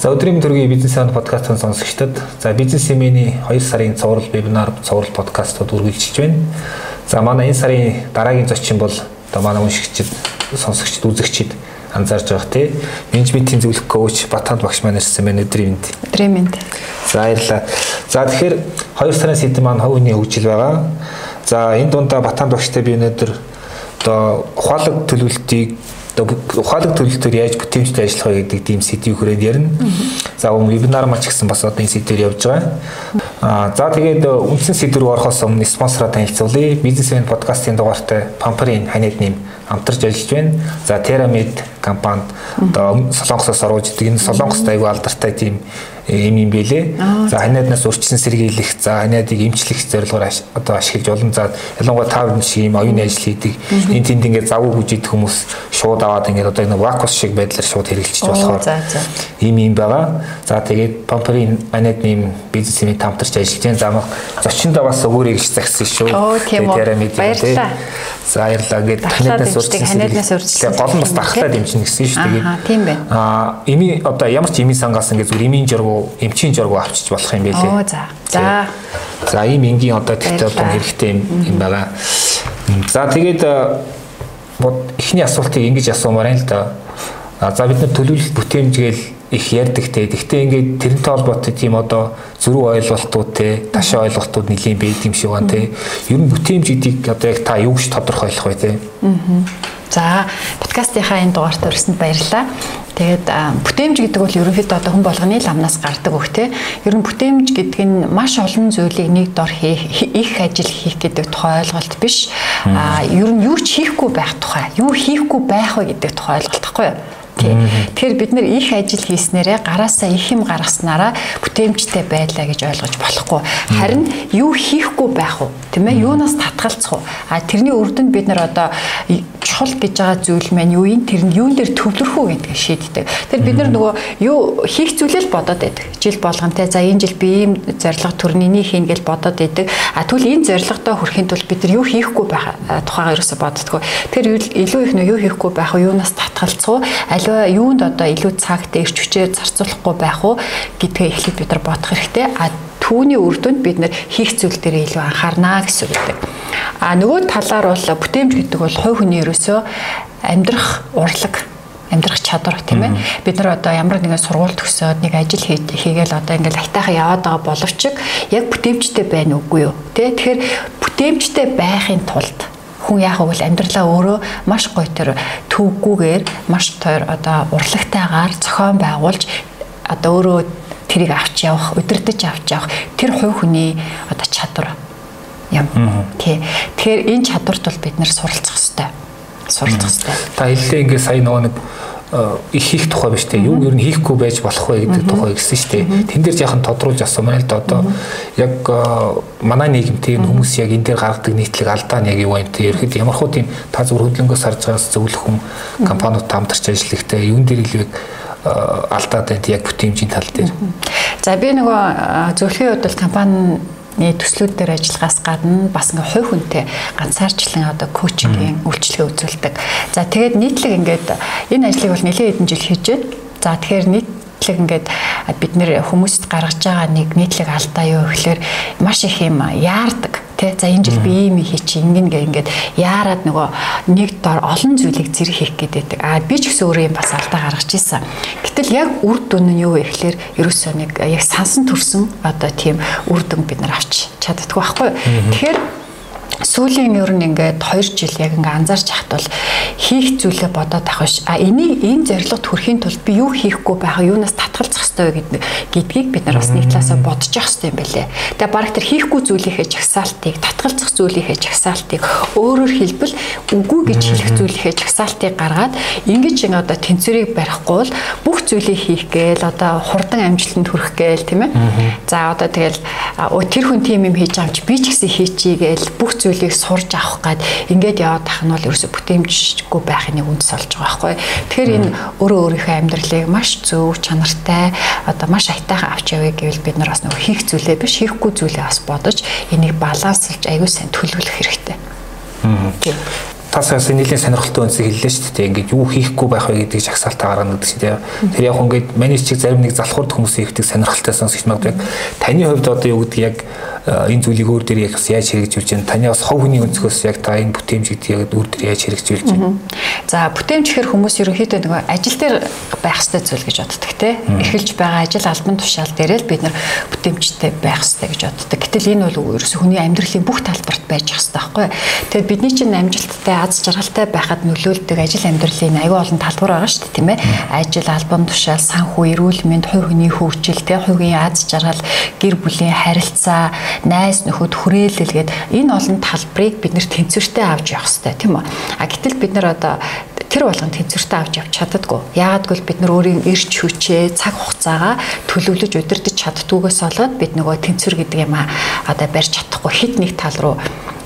За өдрийн төргийн бизнес сан подкастын сонсогчдод за бизнес семиний 2 сарын цуврал вебинар цуврал подкастууд үргэлжилж байна. За манай энэ сарын дараагийн зочин бол одоо манай уншигчид, сонсогчид, үзэгчид анзаарж байгаа тий. Менежментийн зөвлөх коуч Батанд багш маань ирсэн байна өдрийн мэнд. Өдрийн мэнд. За баярлалаа. За тэгэхээр 2 сарын сэдв маань хувийн хөгжил байгаа. За энэ дундаа Батанд багштай би өнөөдөр одоо ухаалаг төлөвлөлтийг ухаалаг төлөвлөлтөөр яаж бүтээмжтэй ажиллах вэ гэдэг тийм сэдвийг хүрээд ярина. За өмнө вебинар маань ч гэсэн бас одоо энэ сэдвээр явж байгаа. Аа за тэгээд үндсэн сэдв рүү орохоос өмнө спонсороо танилцуулъя. Бизнесмен подкастын дугаартай Памперийн ханиад нэм хамтарч ажиллаж байна. За Teramid компанид одоо Солонгосоос оруулж идэг энэ Солонгост аягүй алдартай тийм юм юм бэлээ. За ханиаднаас урьдчилан сэргийлэх, за ханиадыг эмчлэх зорилгоор одоо ашиглаж олон за ялангуяа та бүхэн шиг юм оюуны ажил хийдэг. Энэ тэнд ингээд завуу хүжид хүмүүс шууд аваад ингээд одоо энэ вакус шиг байдлаар шууд хэрэгжилж болохоор ийм юм байгаа. За тэгээд Памперийн ханиадны юм бизнесийн хамтарч ажиллаж байна. За зочиндоо бас өгөөрэй гэж загсан шүү. Тэгээд баярлалаа. За баярлалаа гээд ханиаднаас урьдчилан ханиаднаас урьдчилан гол нь бас дархлаа дэмжинэ гэсэн шүү. Тэгээд тийм байна. Аа эми одоо ямар ч эми сангаас ингээд зүгээр эмийн жургу эмчийн жургу авчиж болох юм байлээ. Оо за. За. За ийм энгийн одоо тэгтээ том хэрэгтэй юм байгаа. За тэгээд эхний асуултыг ингэж асуумаар юм л да. За бид нар төлөвлөлт бүтээмжгээл их ярьдаг те. Гэхдээ ингээд тэрнтэй холбоотой тийм одоо зөрүү ойлголтууд те, ташаа ойлголтууд нэлийн байд юм шиг байна те. Ер нь бүтээмж гэдгийг одоо яг та юу гэж тодорхойлох вэ те? Аа. За, подкастынхаа энэ дугаарт өрсөнд баярлалаа. Тэгээд бүтээмж гэдэг бол ерөнхийдөө одоо хүн болгоны ламнаас гардаг үг те. Ер нь бүтээмж гэдэг нь маш олон зүйлийг нэг дор хийх, их ажил хийх гэдэг тухай ойлголт биш. Аа, ер нь юу ч хийхгүй байх тухай, юу хийхгүй байх вэ гэдэг тухай ойлголт гэхгүй юу? Тий. Тэгэхээр бид нэр их ажил хийснээрээ гараасаа их юм гаргаснараа бүтээмжтэй байлаа гэж ойлгож болохгүй. Харин юу хийхгүй байх уу? Тийм ээ? Юунаас татгалцах уу? А тэрний үр дүнд бид нар одоо чухал гэж байгаа зүйл маань юу юм? Тэр нь юун дээр төвлөрөх үү гэдгийг шийддэг. Тэр бид нар нөгөө юу хийх зүйлэл бодоод байдаг. Жил болгонтэй за энэ жил би ийм зорилго төрний хийн гэж бодоод байдаг. А тэгвэл энэ зорилгодоо хүрэхин тулд бид нар юу хийхгүй байх тухайгаа ерөөсө боддгоо. Тэр илүү их нөө юу хийхгүй байх уу? Юунаас татгалцах уу? Аливаа юунд одоо илүү цагт эрч хүчээ зарцуулахгүй байх уу гэдгээ эхлээд бид нар бодох хэрэгтэй. А түүний үр дүнд бид нар хийх зүйл дээр илүү анхаарнаа гэсэн үг гэдэг. А нөгөө талаар бол бүтээмж гэдэг бол хувь хүний ерөөсөө амьдрах урлаг амьдрах чадвар тийм ээ бид нар одоо ямар нэгэн сургууль төгсөөд нэг ажил хийгээл одоо ингээл айтайхан яваад байгаа боловч яг бүтээмжтэй байна уугүй юу тий Тэгэхээр бүтээмжтэй байхын тулд хүн яах вэ амьдралаа өөрөө маш гоё төр төвггүйгээр маш тойр одоо урлагтайгаар зохион байгуулж одоо өөрөө тэрийг авч явах, өдөртөж авч явах тэр хувь хүний одоо чадвар юм. Тий. Тэгэхээр энэ чадварт бол бид нэр суралцах хэрэгтэй. Суралцах хэрэгтэй. Та хэллээ ингээ сая нөгөө нэг их хийх тухай биш те. Юу ер нь хийхгүй байж болох вэ гэдэг тухай гэсэн шүү дээ. Тэн дээр яхан тодруулж асуумаар л да одоо. Яг манай нийгэмтэй хүмүүс яг энэ дээр гаргадаг нийтлэг алдаа нь яг юу юм те. Ерхэд ямар хуу тийм та зөв хөдөлгөөс харж байгаас зөвлөх хүн компаниуд хамтарч ажиллахтай юун дээр илүү алдаад байна яг бүтээмжийн тал дээр. За би нөгөө зөвлөхийн хувьд бол компани төслүүд дээр ажиллагаас гадна бас ингээ хувь хүнтэй ганцаарчлан одоо коучингийн үйлчлэгээ үзүүлдэг. За тэгээд нийтлэг ингээд энэ ажлыг бол нэлээд хэдэн жил хийж байна. За тэгэхээр нийтлэг ингээд бид нэр хүмүүст гаргаж байгаа нэг нийтлэг алдаа юу гэхээр маш их юм яардаг Тэ за энэ жил би ийм хий чи ингэн гэ ингээд яарад нөгөө нэг дор олон зүйлийг зэрэг хийх гэдэг. Аа би ч гэсэн өөрөө юм бас алдаа гаргаж ийсэн. Гэтэл яг үр дүн нь юу вэ гэхээр ерөөсөө нэг яг сансан төрсөн одоо тийм үр дүн бид нар авч чаддгүй байхгүй. Тэгэхээр сүүлийн ер нь ингээд 2 жил яг ингээ анзаарч хахад бол хийх зүйлээ бодоод авах ш. А энийг энэ зорилгот хүрэхин тулд би юу хийхгүй байхаа юунаас татгалзах ёстой вэ гэдгийг бид нар бас нэг талаасаа бодож явах хэрэгтэй юм байлээ. Тэгээ бараг тэр хийхгүй зүйлийнхээ жагсаалтыг татгалзах зүйлийнхээ жагсаалтыг өөрөөр хэлбэл үгүй гэж хэлэх зүйлийнхээ жагсаалтыг гаргаад ингэж ин одоо тэнцвэрийг барихгүй бол бүх зүйлийг хийх гээл одоо хурдан амжилтанд хүрэх гээл тийм ээ. За одоо тэгэл тэр хүн тийм юм хийж чи би ч гэсэн хийчихье гээл бүх зүйлийг сурж авах гад ингээд яваад тах нь бол ерөөсө бүтээмжгүй байхын нэг үндэс болж байгаа байхгүй. Тэгэхээр энэ өөрөө өөрийнхөө амьдралыг маш зөв чанартай одоо маш аятайхан авч явъя гэвэл бид нар бас нөгөө хийх зүйлээ биш хийхгүй зүйлээ бас бодож энийг баланслж аягүй сайн төлөвлөх хэрэгтэй. Аа. Та саяхан нэлийн сонирхолтой үнсийг хэллээ шүү дээ. Ингээд юу хийхгүй байх вэ гэдгийг жагсаалтаа гаргана гэдэг чинь тийм. Тэр яг ингээд менеж чиг зарим нэг залхуурд хүмүүс хийхдэг сонирхолтой сонсогч магадгүй. Таны хувьд одоо юу гэдэг яг энэ зүйлийг өөр дээр яг яаж хэрэгжүүлж байна? Таны бас хов хүний өнцгөөс яг та энэ бүтээмжийг яг өөр дээр яаж хэрэгжүүлж байна? За бүтээмж гэхэр хүмүүс ерөнхийдөө нөгөө ажил дээр байх ёстой зүйл гэж боддог тийм. Эхэлж байгаа ажил албан тушаал дээр л бид нар бүтээмжтэй байх ёстой гэж боддог. Гэтэл энэ бол ерөөсө хүний амьдралын бүх талбарт байж ёстой байхгүй. Тэгэхээр бидний чинь амжилттай аз жаргалтай байхад нөлөөлдөг ажил амьдралын аюул олон талбар байгаа шүү дээ тийм ээ. Ажил, албан тушаал, санхүү, эрүүл мэнд, хувь хүний хөгжил, тийм хувийн аз жаргал, гэр бүлийн харилцаа, найз нөхөд хүрээлэл гээд энэ олон талбарыг бид нэр тэнцвэртэй авч явах хэрэгтэй тийм үү. А гэтэл бид нар одоо тэр болгон тэнцвэртэй авч явж чаддаггүй. Яагаад гэвэл бид нар өөрийн эрч хүчээ, цаг хугацаагаа төлөвлөж удирдах чаддгүйгээс болоод бид нөгөө тэнцвэр гэдэг юм а одоо барьж чадахгүй хит нэг тал руу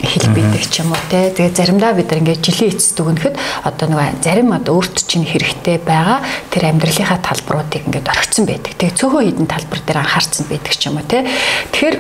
хэл бидэг ч юм уу те. Тэгээ заримдаа бид нар ингээд жилийн эцэс дүгнэхэд одоо нөгөө зарим одоо өөрт чинь хэрэгтэй байгаа тэр амьдралынхаа талбаруудыг ингээд орхисон байдаг. Тэгээ цөөхөн хідэн талбар дээр анхаарсан байдаг ч юм уу те. Тэгэхээр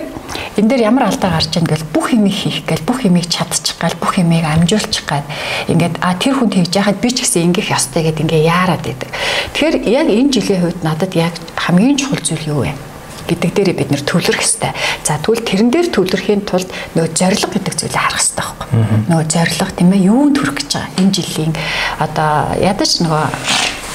энэ дээр ямар алдаа гарч ийн гэл бүх юмыг хийх гэл бүх юмыг чадчих гал бүх юмыг амжуулчих гал ингээд а тэр хүн тэгж яхад би ч гэсэн ингэх ёстой гэд ингээ яарад идэг. Тэгэхээр яг энэ жилийн хувьд надад яг хамгийн чухал зүйл юу вэ? Гэдэг дээрээ бид нэр төвлөрөх хэрэгтэй. За тэгвэл тэрэн дээр төвлөрөхийн тулд нөгөө зориг гэдэг зүйлийг харах хэрэгтэй байхгүй. Нөгөө зориг тийм ээ юунд хүрэх гэж байгаа. Энэ жилийн одоо ядаж нөгөө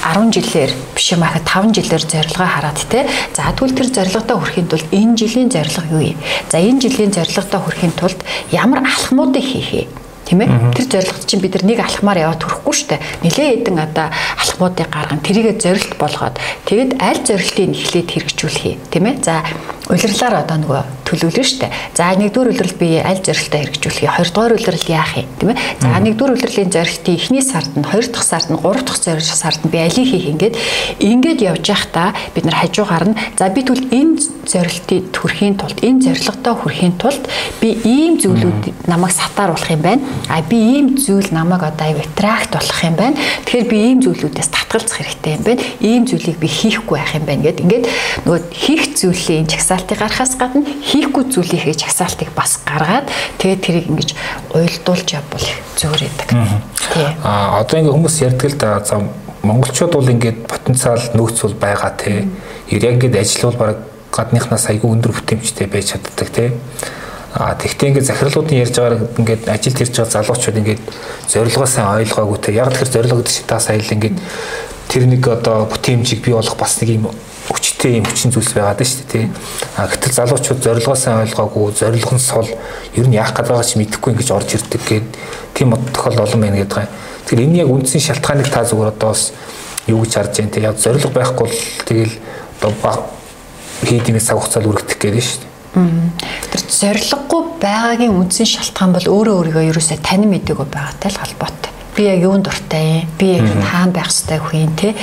10 жилээр биш юм ахад 5 жилээр зорилгоо хараад те. За тэгвэл тэр зорилгодоо хүрэхийн тулд энэ жилийн зорилго юу юм? За энэ жилийн зорилгодоо хүрэхийн тулд ямар алхмуудыг хийх вэ? Тийм ээ тэр зорилгот чинь бид нар нэг алхмаар яваад хүрэхгүй шүү дээ нэлээ хэдэн одоо алхмуудыг гарган тэрийгэ зорилт болгоод. Тэгэд аль зорилтыг эхлээд хэрэгжүүлэх юм тийм ээ за улирлаар одоо нөгөө төлөвлөн штэ. За нэгдүгээр улирал би аль зорилтоо хэрэгжүүлэх юм. Хоёрдугаар улирал яах юм, тийм ээ? За нэгдүгээр улирлын зорилтыг эхний сард нь, хоёр дахь сард нь, гурав дахь сард нь би алийг хийх ингээд ингээд явж байхдаа бид нар хажуугаар нь за би тэгвэл энэ зорилтыг хүрэхийн тулд энэ зорилготоо хүрэхийн тулд би ийм зүйлүүд намайг сатааруулах юм байна. А би ийм зүйл намайг одоо аяг тракт болох юм байна. Тэгэхээр би ийм зүйлүүдээс татгалзах хэрэгтэй юм байна. Ийм зүйлийг би хийхгүй байх юм байна гэд ингээд нөгөө хийх зүйлийн чагсаал жагсаалтыг гаргахаас гадна хийхгүй зүйлийг хийж жагсаалтыг бас гаргаад тэгээд тэрийг ингэж уйлдуулж явбал их зөөр идэг. Тий. А одоо ингээ хүмүүс ярьдаг л да за монголчууд бол ингээд потенциал нөөц бол байгаа тий. Яг ингээд ажил бол баг гадныхнаас айгүй өндөр бүтээмжтэй байж чаддаг тий. А тэгтээ ингээд захирлуудын ярьж байгаагаар ингээд ажилд ирж байгаа залуучууд ингээд зорилгоо сайн ойлгоогүй те. Яг тэр зорилго чинь та сая л ингээд тэр нэг одоо бүтээмжийг бий болгох бас нэг юм хүчтэй юм хүчин зүйлс байгаад шүү дээ тий. А гэтэл залуучууд зорилгоо сайн ойлгоогүй, зорилго нь сул ер нь яах гэдэг ч мэдэхгүй ингэж орж ирдэг гээд тийм тохиол олон байна гэдэг байгаа. Тэгэхээр энэ яг үндсэн шалтгааныг та зүгээр одоо бас юу гэж харж байна тий. Яг зорилго байхгүй л тэгэл одоо хийдимээс цаг хугацаанд үргэлжлэх гээд шүү дээ. Тэр зорилгогүй байгаагийн үндсэн шалтгаан бол өөрөө өөрийгөө ерөөсөө танин мэдээгүй байгаатай л холбоотой би яг юунд дуртай юм? Би яг хаана байх хэвтэй хүн те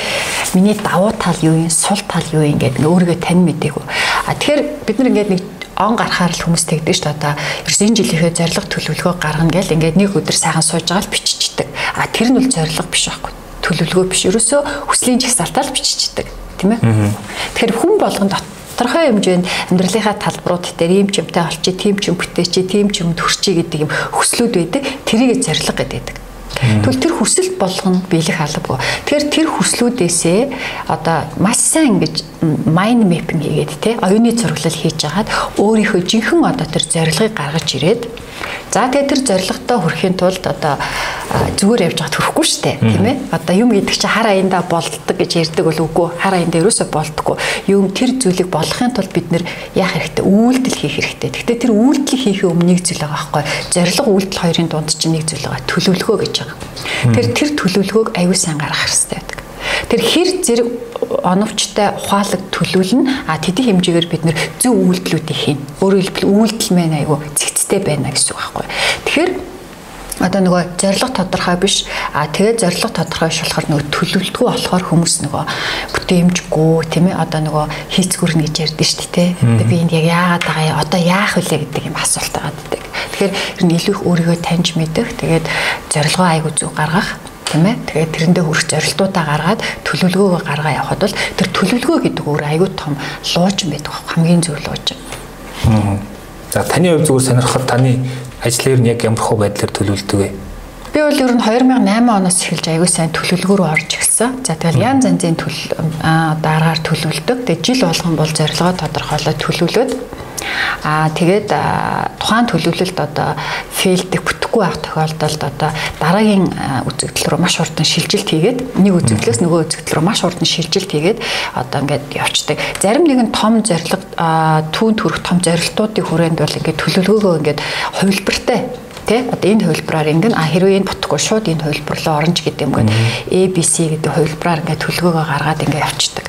миний давуу тал юу юм? Сул тал юу юм гэдэг өөрийгөө тань мэдээгүй а тэгэхээр бид нар ингээд нэг он гарахаар л хүмүүс тэгдэг шүү дээ одоо ерөөс энэ жилийнхээ зорилго төлөвлөгөө гаргана гэл ингээд нэг өдөр сайхан сууж байгаа л биччихдэг. А тэр нь бол зорилго биш байхгүй төлөвлөгөө биш. Ерөөсөө хүслийн жагсаалтаа л биччихдэг. Тийм ээ тэгэхээр хүн болгон тодорхой хэмжээнд амьдралынхаа талбарууд дээр ийм ч юмтай олчи, тийм ч юм бүтээчи, тийм ч юм төрчи гэдэг юм хүслүүд байдаг. Тэрийг зорилго гэдэг. Тэгвэл тэр хүсэл болгоно биелэх албагүй. Тэгэхээр тэр хүслүүдээсээ одоо маш сайн ингэж mind mapping хийгээд те оюуны зураглал хийж агаад өөрийнхөө жинхэнэ одоо тэр зорилгыг гаргаж ирээд За тэгээ тэр зорилготой хүрэхийн тулд одоо зүгээр явж байгаад хүрэхгүй шүү дээ тийм ээ. Одоо юм гэдэг чинь хар аяндаа болддог гэж ярьдаг бол үгүй. Хар аяндаа ерөөсөө болдоггүй. Юм тэр зүйлийг болгохын тулд бид нэр яах хэрэгтэй? Үйлдэл хийх хэрэгтэй. Гэхдээ тэр үйлдэл хийхээ өмнө нэг зүйл байгаа байхгүй. Зорилго үйлдэл хоёрын дунд чинь нэг зүйл байгаа. Төлөвлөгөө гэж байгаа. Тэр тэр төлөвлөгөөг аюул сайн гаргах хэрэгтэй байдаг. Тэр хэр зэрэг оновчтой ухаалаг төлөвлөн а тэдний хэмжээгээр бид нэр зөв үйлдэлүүдийг хийн. Өөрөөр хэлбэл үйлдэл мэн айгу цэгцтэй байна гэсэн үг байхгүй. Тэгэхээр одоо нөгөө зориг тодорхой биш а тэгээд зориг тодорхой биш болохоор нөгөө төлөвлөлтгүй болохоор хүмүүс нөгөө бүтээмжгүй тийм ээ одоо нөгөө хийцгүрнэ гэж ярьдэн шүү дээ тийм би энд яг яагаад байгаа юм одоо яах вүлээ гэдэг юм асуулт байгаа гэдэг. Тэгэхээр ер нь илүү их өөрийгөө таньж мэдэх тэгээд зорилгоо айгу зүг гаргах тийм ээ. Тэгээд тэрэндээ хүрэх зорилтуудаа гаргаад төлөвлөгөөгөө гаргаа явхад бол тэр төлөвлөгөө гэдэг өөр аюу том лууж байдаг хамгийн зөв лууж. За таны хувьд зүгээр сонирхоход таны ажлаар нь яг ямар хөө байдлаар төлөвлөдөг вэ? Би бол ер нь 2008 оноос эхэлж аягүй сайн төлөвлөгөөр орж ирсэн. За тэгэл янз янзын төлөв одоо аргаар төлөвлөдөг. Тэгээ жил болгон бол зорилгоо тодорхойлоод төлөвлөд Аа тэгээд тухайн төлөвлөлт одоо фейлдэх бүтэхгүй байх тохиолдолд одоо дараагийн үзэгдэл рүү маш хурдан шилжилт хийгээд нэг үзэгдлээс нөгөө үзэгдэл рүү маш хурдан шилжилт хийгээд одоо ингээд явцдаг. Зарим нэгэн том зорилго түүн төрөх том зорилтуудын хүрээнд бол ингээд төлөвлөгөөгөө ингээд хувилбартай тий одоо энэ хувилбараар ингэн а хэрвээ энэ бутггүй шууд энэ хувилбар руу орно ч гэдэг юм гээд ABC гэдэг хувилбараар ингээд төлөвлөгөөгөө гаргаад ингээд явцдаг.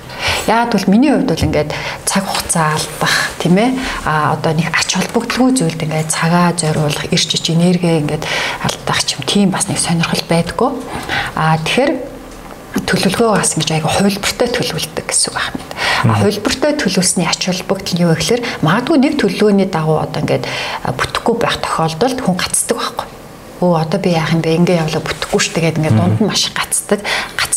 Яагад бол миний хувьд бол ингээд цаг хугацаа алдах тийм ээ? А одоо нэг ач холбогдолгүй зүйлд ингээд цагаа зориулах эрч ич энерги ингээд алдах ч юм тийм бас нэг сонирхол байдгүй. А тэгэхээр төлөвлөгөө бас ингэж айгу хувилбартай төлөвлөдөг гэсэн үг байна. А хувилбартай төлөвлөсний ач холбогдол нь юу вэ гэхээр магадгүй нэг төлөвлөгөөний дагуу одоо ингээд бүтэхгүй байх тохиолдолд хүн гацдаг байхгүй. Өө одоо би яах юм бэ? Ингээ явлаа бүтэхгүй штэ гэдэг ингээ дунд нь маш гацдаг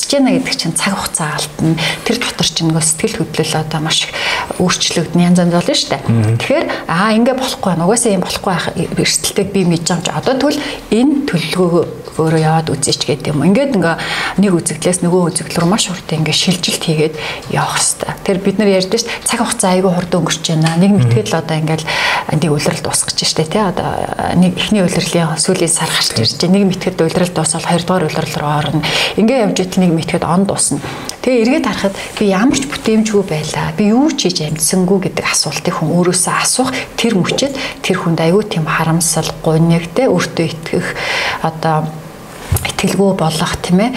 гацж яана гэдэг чинь цаг хугацаа алдна тэр дотор чинь нөгөө сэтгэл хөдлөл одоо маш өөрчлөгдөн янз янз болно штэ тэгэхээр аа ингээ болохгүй байна угаасаа юм болохгүй байх эрсдэлтэйг би мэдж байгаа юм чи одоо тэгвэл энэ төлөвлөгөө өөрөө яваад үзээч гэдэг юм. Ингээд ингээ нэг үзэгдлээс нөгөө үзэгдэл рүү маш хурдан ингээ шилжилт хийгээд явах хэрэгтэй. Тэр бид нар ярьж ш цаг хугацаа айгүй хурдан өнгөрч байна. Нэг мэтгэл одоо ингээл нэг улирал дуусгаж штэ тий. Одоо нэг эхний улирлын сүүлийн сар гарч ирж байна. Нэг мэтгэд улирал дуусаад хоёрдугаар улирал руу орно. Ингээ явж итэл нэг мэтгэд он дуусна. Тэгээ эргээд харахад би ямар ч бүтээмжгүй байлаа. Би юу ч хийж амжсангүй гэдэг асуултыг хүн өөрөөсөө асуух тэр мөчөд тэр хүнд аюу тийм харамсал, гонигтэй өөртөө итгэх одоо итгэлгүй болох тийм ээ.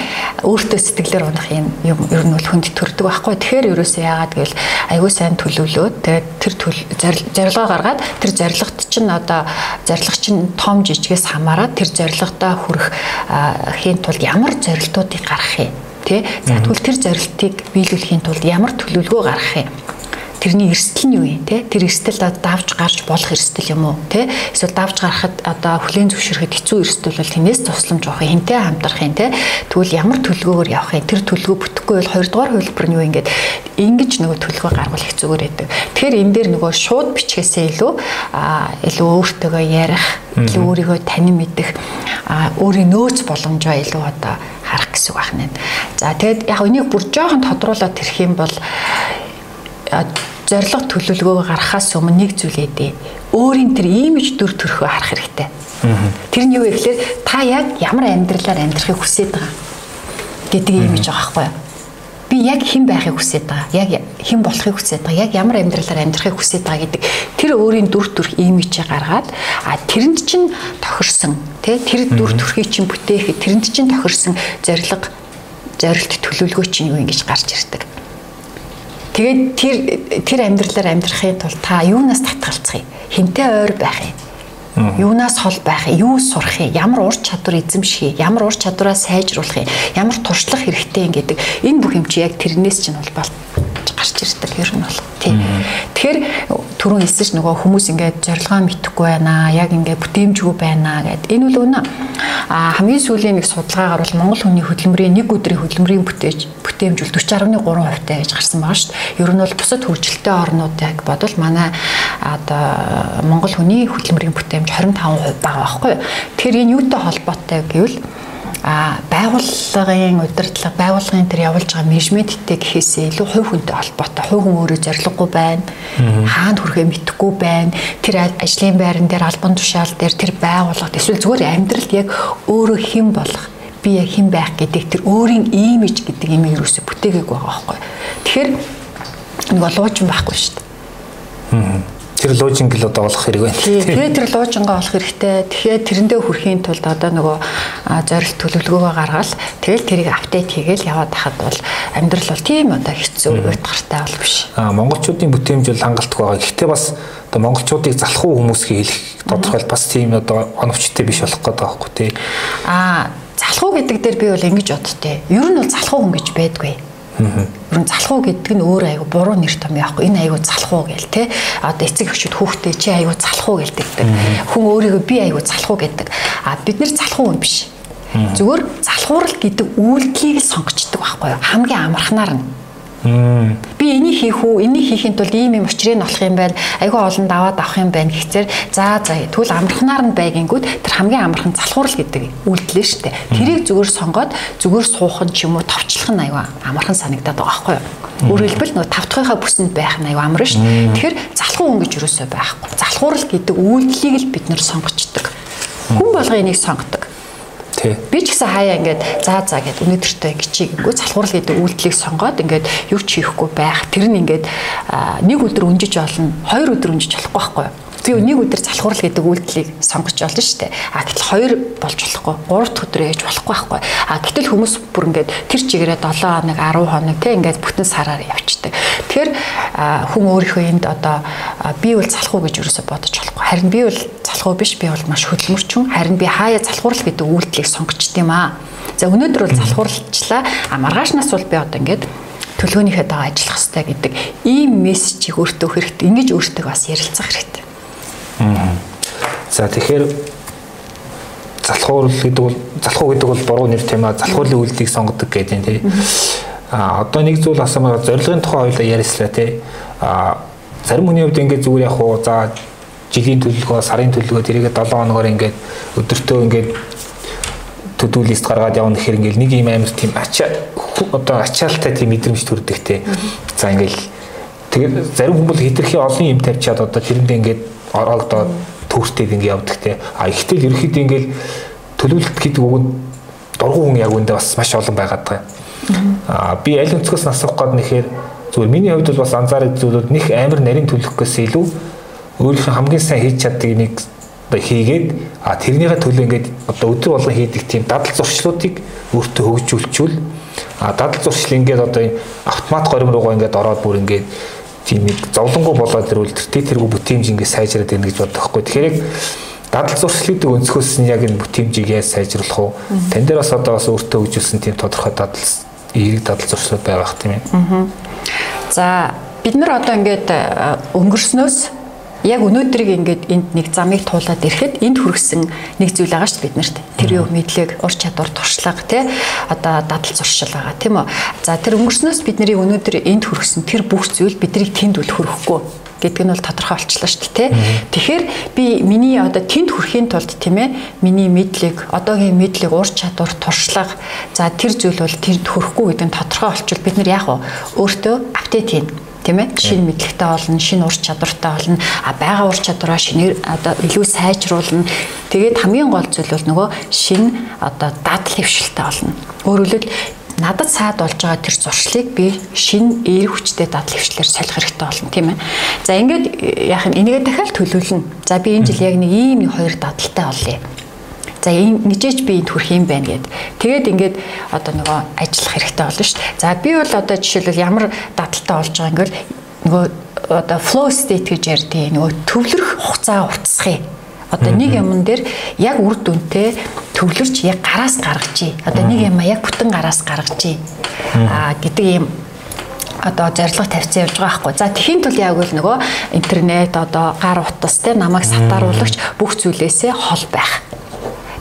Өөртөө сэтгэлээр унах юм юм ер нь бол хүнд төрдөг байхгүй. Тэгэхээр ерөөсөө яагаад гэвэл аягүй сайн төлөвлөөд тэгээд тэр зорилгоо гаргаад тэр зорилгот чинь одоо зорилго чинь том жижигээс хамаарат тэр зорилгодоо хүрэх хийн тулд ямар зорилтуудыг гаргах юм тий за тэгвэл тэр зорилтыг биелүүлэхийн тулд ямар төлөвлөгөө гаргах юм тэрний эрсдэл нь юу юм те тэр эрсдэл давж гарч болох эрсдэл юм уу те эсвэл давж гарахад одоо хүлэн зөвшөөрөхөд хэцүү эрсдэл бол тэнээс тусламж авах хинтээ хамтрах юм те тэгвэл ямар төлөвлөгөөр явах юм? Тэр төлөвлөгөө бүтэхгүй бол хоёрдугаар хувилбар нь юу ингээд ингэж нөгөө төлөвлөгөө гаргуул их зүгээр байдаг. Тэгэхээр энэ дээр нөгөө шууд бичгээсээ илүү илүү өөртөөгөө ярих илүү өөрийгөө танин мэдэх өөрийн нөөц боломжоо илүү одоо харах гэсэн үг байна. За тэгэд яг энийг бүр жоохон тодруулаад тэрх юм бол зориг төлөвлөгөөгөө гаргахаас өмнө нэг зүйл ээдээ. Өөрийн тэр имиж дүр төрхөө харах хэрэгтэй. Тэр нь юу вэ гэхээр та яг ямар амьдралаар амьдрахыг хүсэж байгаа гэдэг имиж байгаа байхгүй юу? Би яг хэн байхыг хүсэж байгаа. Яг хэн болохыг хүсэж байгаа. Яг ямар амьдралаар амьдрахыг хүсэж байгаа гэдэг тэр өөрийн дүр төрх имижээ гаргаад а тэрэнд чинь тохирсон тий тэр дүр төрхийг чинь бүтээхэд тэрэнд чинь тохирсон зориг зорилт төлөвлөгөө чинь юу ингэж гарч ирдэг. Тэгээд тэр тэр амьдралаар амьдрахын тулд та юунаас татгалцах юм? Хинтээ ойр байх юм? Юунаас хол байх юм? Юу сурах юм? Ямар ур чадвар эзэмших юм? Ямар ур чадвараа сайжруулах юм? Ямар туршлах хэрэгтэй юм гэдэг энэ бүх юм чи яг тэрнээс чинь бол гарч ирдэг ер нь бол тийм. Тэгэхээр түрүүн хэлсэн ш нөгөө хүмүүс ингээд зорилгоо мэдхгүй байна. Яг ингээд бүтээмжгүй байна гэд. Энэ бол үнэ. А хамгийн сүүлийн нэг судалгаагаар бол Монгол хүний хөдөлмөрийн нэг өдрийн хөдөлмөрийн бүтээж бүтээмж бол 40.3% таа гэж гарсан байгаа шүү дээ. Ер нь бол бусад хөгжилтэй орнуудыг бодвол манай одоо Монгол хүний хөдөлмөрийн бүтээмж 25% байгаа байхгүй юу. Тэгэхээр энэ юутай холбоотой гэвэл а байгууллагын удирдлага байгууллагын тэр явуулж байгаа менежменттэй гэхээсээ илүү хувь хүнтэй холбоотой. Хувь хүн өөрөө зориггүй байна. Хаана хүрэхээ мэдэхгүй байна. Тэр ажлын байран дээр албан тушаал дээр тэр байгууллагад эсвэл зүгээр амьдралд яг өөрөө хэн болох би яг хэн байх гэдэг тэр өөрийн имиж гэдэг юм юусоо бүтээгээг байгаа байхгүй. Тэгэхээр нэг олоочин байхгүй шүү дээ тэр луужинг л одоо олох хэрэг байна. Тэгээ тэр луужингаа олох хэрэгтэй. Тэгэхээр тэрэндээ хүрэхийн тулд одоо нөгөө зорилт төлөвлөгөөгөө гаргаад тэгэл тэрийг апдейт хийгээл яваад хахад бол амьдрал бол тийм одоо хэцүү уйтгартай бол биш. Аа монголчуудын бүтээмж бол хангалттай байгаа. Гэхдээ бас одоо монголчуудыг залах уу хүмүүсхийг хэлэх тодорхойл бас тийм одоо оновчтой биш болох гэдэг байхгүй тий. Аа залах уу гэдэг дээр би бол ингэж боддтой. Ер нь бол залах уу хүн гэж байдгүй Нь залхуу гэдэг нь өөр айгу буруу нэр том яахгүй. Энэ айгу залхуу гээл те. Одоо эцэг эхчүүд хүүхдээ чи айгу залхуу гэлдэг. Хүн өөрийгөө би айгу залхуу гэдэг. А бид нэр залхуу хүн биш. Зүгээр залхуурал гэдэг үйлдэлийг сонгочдөг байхгүй юу? Хамгийн амархнаар нь. Би энийг хийх үү? Энийг хийхин тулд ийм юм учрыг олох юм байна. Айгүй олон даваад авах юм байна гэхцээр за за тэгвэл амархнаар нь байгингүүд тэр хамгийн амархан залхуурал гэдэг үйлдэл нь шүү дээ. Тэрийг зүгээр сонгоод зүгээр суух нь ч юм уу товчлох нь айгүй амархан санагдаад байгаа байхгүй юу? Өөрөөр хэлбэл нөгөө тавтахынхаа бүсэнд байх нь аюу амар шүү. Тэгэхээр залхуу хүн гэж юусоо байхгүй. Залхуурал гэдэг үйлдэлийг л бид нэр сонгочдөг. Хүн болго энийг сонгодог. Би ч гэсэн хаяа ингээд заа заа гэд өнөөдөртөө гिचийггүй залхуурал гэдэг үйлдэлийг сонгоод ингээд юу ч хийхгүй байх. Тэр нь ингээд нэг өдөр өнжиж олно, хоёр өдөр өнжиж болохгүй байхгүй? Би нэг өдөр залхуурал гэдэг үйлдэлийг сонгож олно шүү дээ. А гэтэл хоёр болж болохгүй, гурав дахь өдөр ээж болохгүй байхгүй. А гэтэл хүмүүс бүр ингээд тэр чигээрээ 7 хоног, 10 хоног те ингээд бүтэн сараар явчихдаг. Тэгэхээр хүн өөрийнхөө энд одоо би бол залхуу гэж юусоо бодож болохгүй. Харин би бол залхуу биш, би бол маш хөдөлмөрчүн. Харин би хаяа залхуурал гэдэг үйлдэлийг сонгочт юм аа. За өнөөдөр бол залхууралчлаа. А маргааш нас бол би одоо ингээд төлөвлөгөөнийхөө дагаа ажиллах хэрэгтэй гэдэг ийм мессежийг өөртөө хэрэгтэй. Ингэж өөртөө бас ярилцах хэрэгтэй. За тэгэхээр залхуур гэдэг бол залхуу гэдэг бол буруу нэр тийм аа залхуурлын үйлдэлийг сонгодог гэдэг юм тий. А одоо нэг зүйл асуумаар зорилгын тухай хоёлаа ярьслаа тий. А зарим хүний хувьд ингээд зүгээр яг хуу за жилийн төлөвлөгөө, сарын төлөвлөгөө тэрийгээ 7 хоногоор ингээд өдөртөө ингээд төдөө лист гаргаад явна гэхээр ингээд нэг юм амар тийм ачаа одоо ачаалтай тийм мэдрэмж төрдөг тий. За ингээд тэгээд зарим хүмүүс хитрхи олон юм тавьчаад одоо тэрэндээ ингээд ороогдоод төвөртэй ингэ явдаг те. А ихтэл ерөөхдөө ингээл төлөвлөлт гэдэг үг нь дургуун хүн яг үндэ бас маш олон байгаад байгаа. А би аль өнцгөөс асуух гээд нэхэр зүгээр миний хувьд бол бас анзаарах зүйлүүд нэг амар нарийн төлөхөөс илүү өөрийнхөө хамгийн сайн хийж чаддаг нэг одоо хийгээд а тэрнийхээ төлөө ингээд одоо өдөр болгон хийдэг тийм дадал зуршлуудыг өөртөө хөгжүүлчихвэл а дадал зуршил ингээд одоо автомат горим руугаа ингээд ороод бүр ингээд тийм нэг зовлонгоо болоод тэр тэргүй бүтээмж ингээ сайжраад ирнэ гэж боддог хгүй. Тэгэхээр яг дадал зуршлуудыг өнцгөөс нь яг энэ бүтээмжийг яаж сайжруулах уу? Тан дээр бас одоо бас өөртөө хөгжүүлсэн тийм тодорхой дадал эерэг дадал зуршлууд байгаа хэ тийм ээ. За бид нар одоо ингээд өнгөрснөөс яг өнөөдрийг ингээд энд нэг замыг туулаад ирэхэд энд хүргэсэн нэг зүйл байгаа шүү бид нарт. Тэр юу мэдлэг, ур чадвар, туршлага тий одоо дадал зуршил байгаа тийм үү. За тэр өнгөрснөөс бид нарыг өнөөдөр энд хүргэсэн тэр бүх зүйл биднийг тэнд үл хүргэхгүй гэдг нь бол тодорхой болчихлоо шүү дээ. Тэгэхээр би миний одоо тэнд хүрэхийн тулд тийм ээ миний мэдлэг, одоогийн мэдлэг, ур чадвар, туршлага за тэр зүйл бол тэнд хүрэхгүй гэдэг нь тодорхой болчихвол бид нар яах вэ? Өөртөө апдейт хийн тийм ээ шинэ мэдлэгтэй болно шинэ ур чадвартай болно а байгаа ур чадвараа шинээр одоо илүү сайжруулна тэгээд хамгийн гол зүйл бол нөгөө шинэ одоо дадал хөвшилтэй болно хэлбэл надад саад болж байгаа тэр зуршлыг би шинэ эер хүчтэй дадал хвшлэр солих хэрэгтэй болно тийм ээ. За ингээд яах юм энийгээ дахиад төлөвлөнө. За би энэ жил яг нэг ийм нэг хоёр дадалтай олъё. За нэгжээч би энд хүрэх юм байна гэд. Тэгээд ингээд одоо нөгөө ажиллах хэрэгтэй болно шүү дээ. За би бол одоо жишээлбэл ямар дадалтай болж байгаа ингээл нөгөө одоо flow state гэж ярьдیں۔ нөгөө төвлөрөх хугацаа утасхыг одоо нэг юмн дээр яг үр дүнтэй төвлөрч яг гараас гаргажээ. Одоо нэг юм яг бүтэн гараас гаргажээ. Аа гэдэг юм одоо зорилго тавьсан явж байгаа байхгүй. За тэхийн тул яг л нөгөө интернет одоо гар утас те намайг сатааруулагч бүх зүйлээсээ хол байх.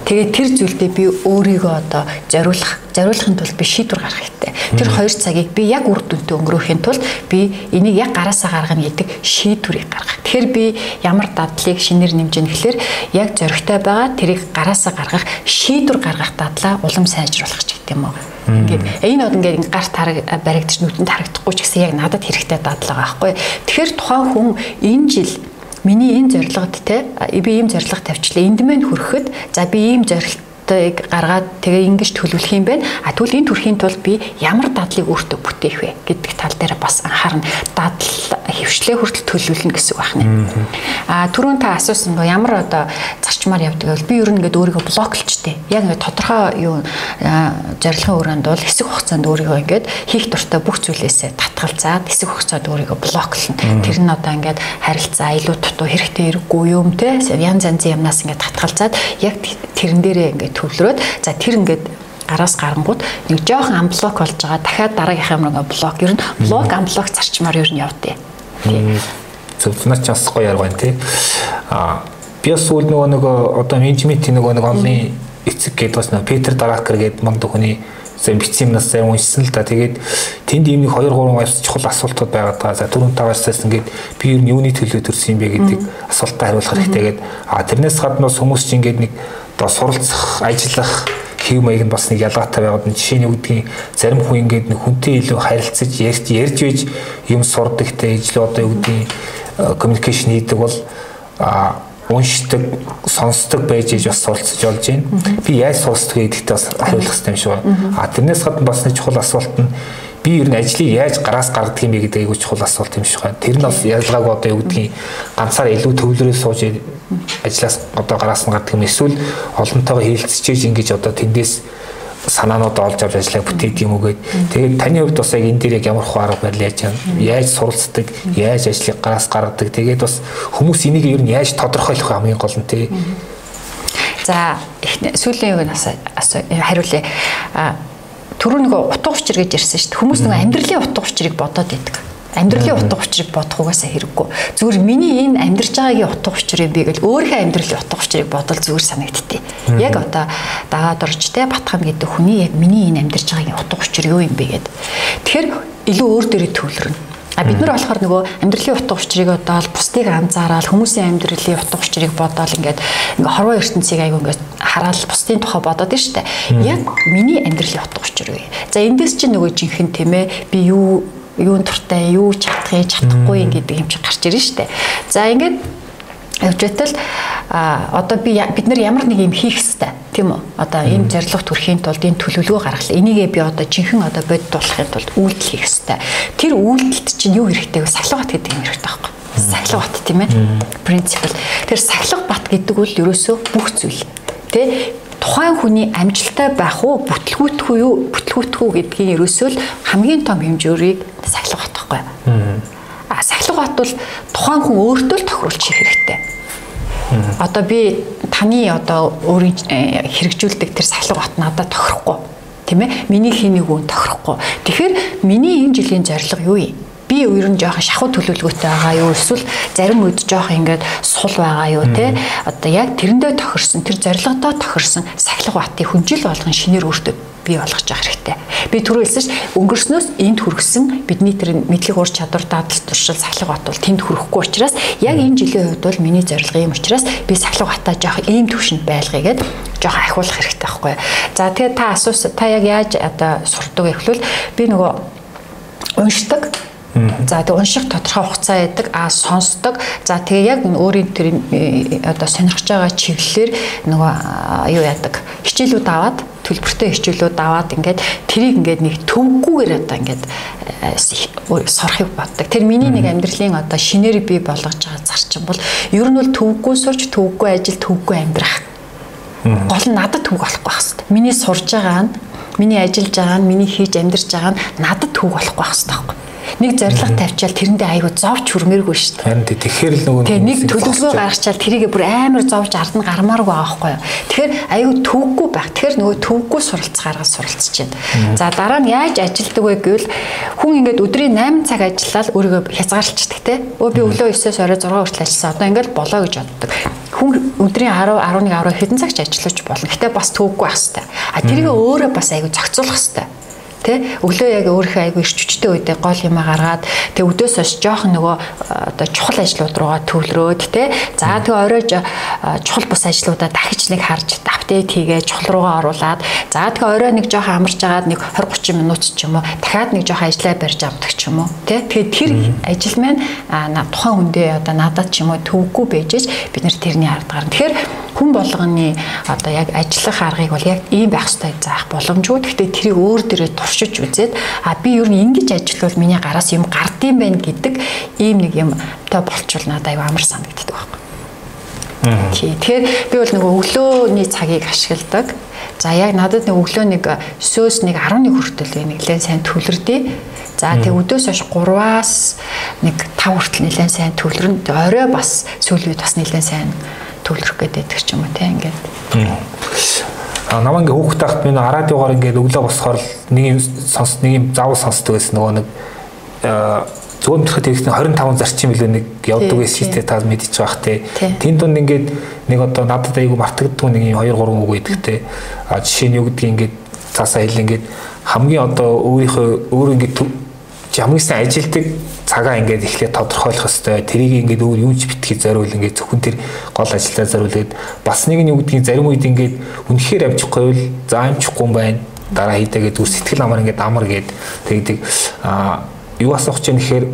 Тэгээд тэр зүйлдээ би өөрийгөө одоо зориулах, зориулахын тулд би шийдвэр гаргах хэрэгтэй. Тэр 2 цагийг би яг үр дүнтэй өнгөрөөхийн тулд би энийг яг гараасаа гаргана гэдэг шийдвэрийг гаргах. Тэгэхээр би ямар дадлыг шинээр нэмж ийн гэхэлэр яг зоригтой байгаа тэрийг гараасаа гаргах, шийдвэр гаргах дадлаа улам сайжруулах ч гэдэг юм уу. Ингээд энэ од ингээд гарт хараг баригдчих нүдэнд харагдахгүй ч гэсэн яг надад хэрэгтэй дадлага байхгүй. Тэгэхээр тухайн хүн энэ жил миний энэ зорилгод те би ийм зорилго тавьчлаа. Энд мэн хүрэхэд за би ийм зорилт ийг гаргаад тэгээ ингэж төлөвлөх юм байна. А тэгвэл энэ төрхийн тулд би ямар дадлыг өөртөө бүтээх вэ гэдэг тал дээр бас анхаарна. Дадал хөвшлээ хүртэл төлөвлөнө гэсэн үг байна. А түрүүн та асуусан гоо ямар одоо зарчмаар явдаг вэ? Би ер нь ингээд өөрийгөө блоклчтэй. Яг ингээд тодорхой юу зорилгын өрөөнд бол хэсэг хугацаанд өөрийгөө ингээд хийх дуртай бүх зүйлээсээ татгалзаад хэсэг хугацаанд өөрийгөө блоклно. Тэр нь одоо ингээд харилцаа илүү дутуу хэрэгтэй хэрэггүй юм те янз янзын юмнаас ингээд татгалзаад яг тэрэн дээрээ ингээд төвлөрөөд за тэр ингээд араас гарангууд нэг жоохон амблок болж байгаа дахиад дараагийнхаа мөрөнгө блок ер нь блок амблок зарчмаар ер нь явдээ. Зөвхөн ч бас гоё арга байна тий. А би бас үл нөгөө нөгөө одоо менежментийн нөгөө нэг онлын эцэг гэдэг бас нөгөө Питер Даракер гэдэг мундаг хүний За бичсэн юмнаас зарим уншсан л да. Тэгээд тэнд ийм нэг 2 3 бас чухал асуултууд байгаад байгаа. За түрүүн таваарсаас ингээд би юу юуны төлөө төрсөн юм бэ гэдэг асуултаа хариулах хэрэгтэй гэдэг. А тэрнээс гадна бас хүмүүс чинь ингээд нэг одоо суралцах, ажиллах хэв маяг нь бас нэг ялгаатай байгаад нь жишээ нь үгдгийн зарим хүн ингээд нэг хүнтэй илүү харилцаж ярьж ярьж байж юм сурдаг те ижил одоо үгдгийн коммуникашн хийдэг бол а уншдаг, сонсдог байж иж бас суралцж болж байна. Би яаж суралцдаг гэдэгтээ бас хариулах хэрэгтэй юм шиг байна. А тэрнээс гадна бас нэг чухал асуулт нь би ер нь ажлыг яаж гараас гаргадаг юм бэ гэдэг айгүй чухал асуулт юм шиг байна. Тэр нь бас ялгаагүй одоо юу гэдгийг ганцаар илүү төвлөрөө сууж ажлаас одоо гараас нь гардаг юм эсвэл олонтойгоо хилцэж ингэж одоо тэндээс санаанууд олж авч ажиллаа бүтээдэг юм уу гээд. Тэгээд таны хувьд бас яг энэ дээр яг ямар хуарга барил яаж яаж суралцдаг яаж ажлыг гараас гаргадаг? Тэгээд бас хүмүүс энийг ер нь яаж тодорхойлох хамгийн гол нь тий За сүүлийн үг нь хариулъя. Түрүү нэг утга учир гэж ярьсан шүү дээ. Хүмүүс нэг амьдралын утга учирыг бодоод идэг амьдралын утга учирыг бодох угаасаа хэрэггүй. Зүгээр миний энэ амьдарч байгаагийн утга учир юм би гэл өөрийнхөө амьдралын утга учирыг бодол зүгээр санагдтыг. Яг одоо дагаад орж те батхан гэдэг хүний яг миний энэ амьдарч байгаагийн утга учир юу юм бэ гэд. Тэгэхээр илүү өөр дээрээ төвлөрнө. А бид нар болохоор нөгөө амьдралын утга учирыг бодоод бусдыг анзаараад хүмүүсийн амьдралын утга учирыг бодоод ингээд ингээ хорвоо ертөнцийг айгу ингээд хараад бусдын тухай бодоод штэ. Яг миний амьдралын утга учир үе. За эндээс чи нөгөө жинхэнэ тийм ээ би юу юун туртай, юу чадах, чадахгүй гэдэг юм чи гарч ирнэ штэ. За ингээд явж байтал одоо би бид нар ямар нэг юм хийх хэвээр тийм үү? Одоо энэ зорилго төрхийн тулд энэ төлөвлөгөө гаргал энийгээ би одоо жинхэнэ одоо бодит болохын тулд үйлдэл хийх хэвээр тэр үйлдэлд чинь юу хэрэгтэй вэ? Сахилга бат гэдэг юм хэрэгтэй байхгүй сахилга бат тийм ээ? Принципл. Тэр сахилга бат гэдэг бол ерөөсөө бүх зүйл тий? Тухайн хүний амжилттай байх уу бүтлгүүтэх үү юу бүтлгүүтэх үү гэдгийн ерөөсөө л хамгийн том хэмжүүрийг сахилга батхгүй. Бат бол тухайн хүн өөртөө л тохируулж хэрэгтэй. Одоо би таны одоо өөрийн э, хэрэгжүүлдэг тэр сахилга бат надад тохирохгүй. Тийм ээ? Миний хийнийг үн тохирохгүй. Тэгэхээр миний энэ жилийн зорилго юу юм? Би ер нь жоохон шахуу төлөвлөгөөтэй байгаа юу эсвэл зарим үед жоохон ингээд сул байгаа юу те одоо яг тэрэндээ тохирсон тэр зорилгодоо тохирсон сахилга батын хүнжил болгон шинээр өөртөө бий болгож явах хэрэгтэй. Би түрүү хэлсэн ш өнгөрснөөс энд хүргэсэн бидний тэр мэдлэг ур чадвар дадал туршил сахилга бат бол тэнд хүрэхгүй учраас яг энэ жилийн хувьд бол миний зорилго юм учраас би сахилга батаа жоох ийм төвшөнд байлгая гэд жоох ахиулах хэрэгтэй байхгүй. За тэгээ та асуусан та яг яаж одоо сурдаг гэхлүүл би нөгөө уншдаг За тэг унших тодорхой хугацаа яадаг а сонсдог. За тэгээ яг өөрийн тэр э, одоо сонирхож байгаа чиглэлээр нөгөө юу яадаг хичээлүүд аваад төлбөртэй хичээлүүд аваад ингээд тэрийг ингээд нэг төвггүйгээр одоо ингээд э, сурахыг боддог. Тэр миний нэг амьдралын одоо шинээр бий болгож байгаа зарчим бол ер нь бол төвггүй сурч төвггүй ажил төвггүй амьдрах. Гол нь надад төв болохгүй байх хэвээр. Миний сурж байгаа нь миний ажиллаж байгаа нь миний хийж амьдарч байгаа нь надад төв болохгүй байх хэвээр нэг зориг тавьчаал тэрэндээ айгүй зовж хүрмээргүй шүү дээ. Харин тэгэхээр л нөгөө нэг төлөвлөгөө гаргачаал тэрийг бүр амар зовж ард нь гармааргүй байхгүй юу. Тэгэхээр айгүй төвггүй байх. Тэгэхээр нөгөө төвггүй суралцгаараа суралцж байна. За дараа нь яаж ажилдаг вэ гэвэл хүн ингээд өдрийн 8 цаг ажиллаад өөрийгөө хязгаарлалцдаг те. Өө би өглөө 9-оос орой 6 хүртэл ажилласан. Одоо ингээд болоо гэж боддог. Хүн өдрийн 10 11 10 хэдэн цагч ажиллаж болно. Гэтэ бас төвггүй байх хэрэгтэй. А тэрийг өөрөө бас айгүй зохицуулах хэрэгтэй Тэ өглөө яг өөрийнхөө айгүй ирч хүчтэй үедээ гол юмаа гаргаад тэг өдөөс хойш жоох нөгөө одоо чухал ажлууд руугаа төвлөрөөд тэ за тэг орой чухал бус ажлуудаа дахиж нэг харж апдейт хийгээ чухал руугаа оруулаад за тэг орой нэг жоох амарч агаад нэг 20 30 минут ч юм уу дахиад нэг жоох ажиллаа барьж авдаг ч юм уу тэ тэгээд тэр ажил маань тухайн хүндээ одоо надад ч юм уу төвгүй байжээж бид нэр тэрний ард гарна. Тэгэхээр хүн болгоны одоо яг ажиллах аргыг бол яг ийм байх ёстой заах боломжгүй. Гэхдээ тэрийг өөр дээрээ туршиж үзээд а би ер нь ингэж ажиллавал миний гараас юм гардыг байна гэдэг ийм нэг юм та болчвол надад аюу амар санагддаг байхгүй. Тий. Тэгэхээр би бол нөгөө өглөөний цагийг ашигладаг. За яг надад нэг өглөө нэг 9-өөс нэг 11 хүртэл нэглэн сайн төлөрдөө. За тэг өдөөс хойш 3-аас нэг 5 хүртэл нэлээд сайн төлөрн. Орой бас сүүл үед бас нэлээд сайн төвлөрөх гэдэг ч юм уу те ингээд. Намаа ингээ хүүхд тахт минь радиогоор ингээ өглөө босохоор нэг юм сонс нэг юм заавал сонсдог гэсэн нөгөө нэг зөвхөн төрөхөд хэрэгтний 25 зарчим билүү нэг явдаг байсан те та мэдчихэж байх те. Тэнд дунд ингээд нэг одоо надад айгүй мартагддаг нэг юм 2 3 үг өгдөг те. А жишээ нь юу гэдгийг ингээд цаасаа хэл ингээд хамгийн одоо өөрийнхөө өөр ингээд хамгийн сайн ажилдаг цагаа ингээд эхлээд тодорхойлох хэвээр тэрийг ингээд өөр юунч битгий зориул ингээд зөвхөн тэр гол ажилдаа зориулээд бас нэг нь юу гэдгийг зарим үед ингээд үнэхээр амжихгүй бол за амжихгүй юм байна дараа хийдээгээ зүр сэтгэл амар ингээд амар гээд тэгдэг. А юу асуух чинь гэхээр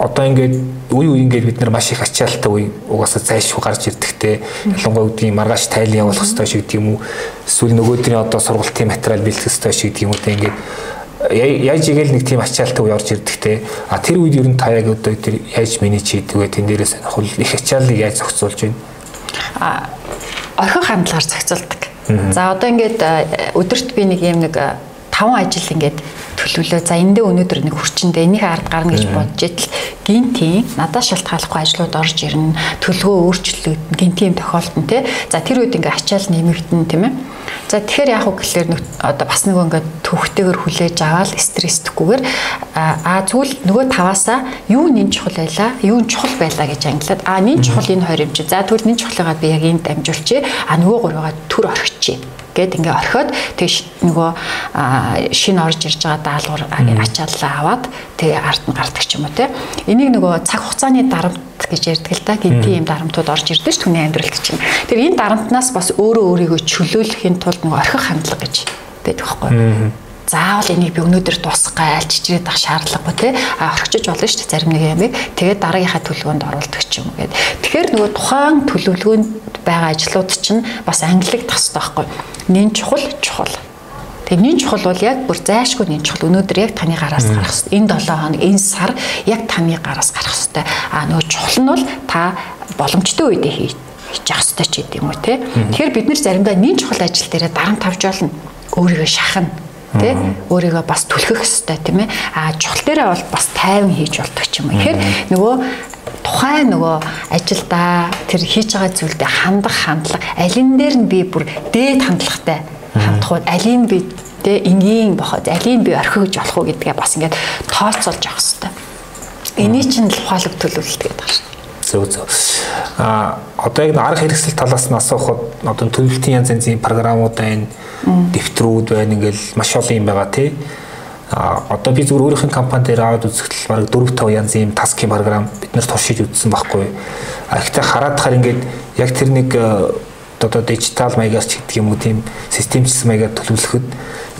одоо ингээд үе үе ингээд бид нар маш их ачаалттай үе угаасаа зайшгүй гарч ирдэгтэй ялангуяа үгдгийн маргааш тайлан явуулах хэрэгтэй шиг гэдэг юм уу эсвэл нөгөөдрийн одоо сургалтын материал бэлтгэх хэрэгтэй шиг гэдэг юм те ингээд яаж игээл нэг тийм ачаалттай үе орж ирдэгтэй а тэр үед ер нь та яг одоо тэр яаж менеж хийдэг вэ тэн дээрээс хол их ачааллыг яаж зохицуулж байна. А орхих хандлагаар зохицуулдаг. За одоо ингээд өдөрт би нэг юм нэг 5 ажил ингээд төлөвлөө. За эндээ өнөөдөр нэг хүрчэндээ энийг ард гарна гэж бодож идэл гинтийн надад шалтгааллахгүй ажлууд орж ирнэ. Төлгөө өөрчлөлт гинтийн тохиолдолд тий. За тэр үед ингээ ачаал нэмэгдэн тийм ээ. За тэгэхээр яг уу гэхэлэр одоо бас нэг ингээд төвхтэйгээр хүлээж аваад стресстэйгүйгээр а зүйл нөгөө таваасаа юу нэн чухал байлаа, юу чухал байлаа гэж ангилаад а нэн чухал энэ хоёр юм чи. За тэгвэл нэн чухлыгаа би яг энд дамжуулчих. А нөгөө гурвыгаа төр орхичих гэд ингээ орхиод тэг нөгөө шинэ орж ирж байгаа даалгавар ачааллаа аваад тэг ард нь гардаг ч юм уу те. Энийг нөгөө цаг хугацааны дарамт гэж ярьдаг л да. Гинти юм дарамтууд орж ирдэг ш түүний амьдралд чинь. Тэр энэ дарамтнаас бас өөрөө өөрийгөө чөлөөлөхийн тулд нөгөө орхих хандлага гэж байдаг байхгүй заавал энийг би өнөөдөр дуусгах гайл чичрээд ах шаардлагагүй те. А орхичиж болно шүү дээ зарим нэг ямыг тэгээд дараагийнхаа төлөвлөгөөнд оруулдаг ч юм уу гэд. Тэгэхээр нөгөө тухайн төлөвлөгөөнд байгаа ажлууд чинь бас англигдах хэрэгтэй байхгүй. Нэн чухал чухал. Тэгээ нин чухал бол яг бүр зайшгүй нин чухал. Өнөөдөр яг таны гараас гарах хэрэгтэй. Энэ 7 хоног энэ сар яг таны гараас гарах хэрэгтэй. А нөгөө чухал нь бол та боломжтой үедээ хийж явах хэрэгтэй ч гэдэг юм уу те. Тэгэхээр бид нэр заримдаа нин чухал ажил дээрээ дарамт тавьж болно. Өөрийгөө шахна тий өөрийгөө бас түлхэх хэрэгтэй тийм ээ. А чухал дээрээ бол бас тайван хийж болдог ч юм уу. Тэгэхээр нөгөө тухайн нөгөө ажилдаа тэр хийж байгаа зүйлдээ хандах хандлага алин дээр нь би бүр дээд хандлагатай хандах уу алийг би тэ энгийн бохоо алийг би орхиж болох уу гэдгээ бас ингээд тооцоолж авах хэрэгтэй. Эний чинь л ухаалаг төлөвлөлт гэдэг байна зөв зөв. А одоо яг арга хэрэгсэл талаас нь асуухад одоо төлөвлөлтийн янз янзын програмууд байна, дэвтрүүд байна ингээл маш олон юм байгаа тий. Одоо би зүгээр өөрийнх нь компани дээр аваад үзэхдээ бараг 4 5 янзын юм таскийн програм бид нар туршиж үзсэн байхгүй. А ихтэй хараад тахаар ингээд яг тэр нэг э, одоо дижитал маягаас ч гэдэг юм уу тийм системчсэн маягаар төлөвлөхөд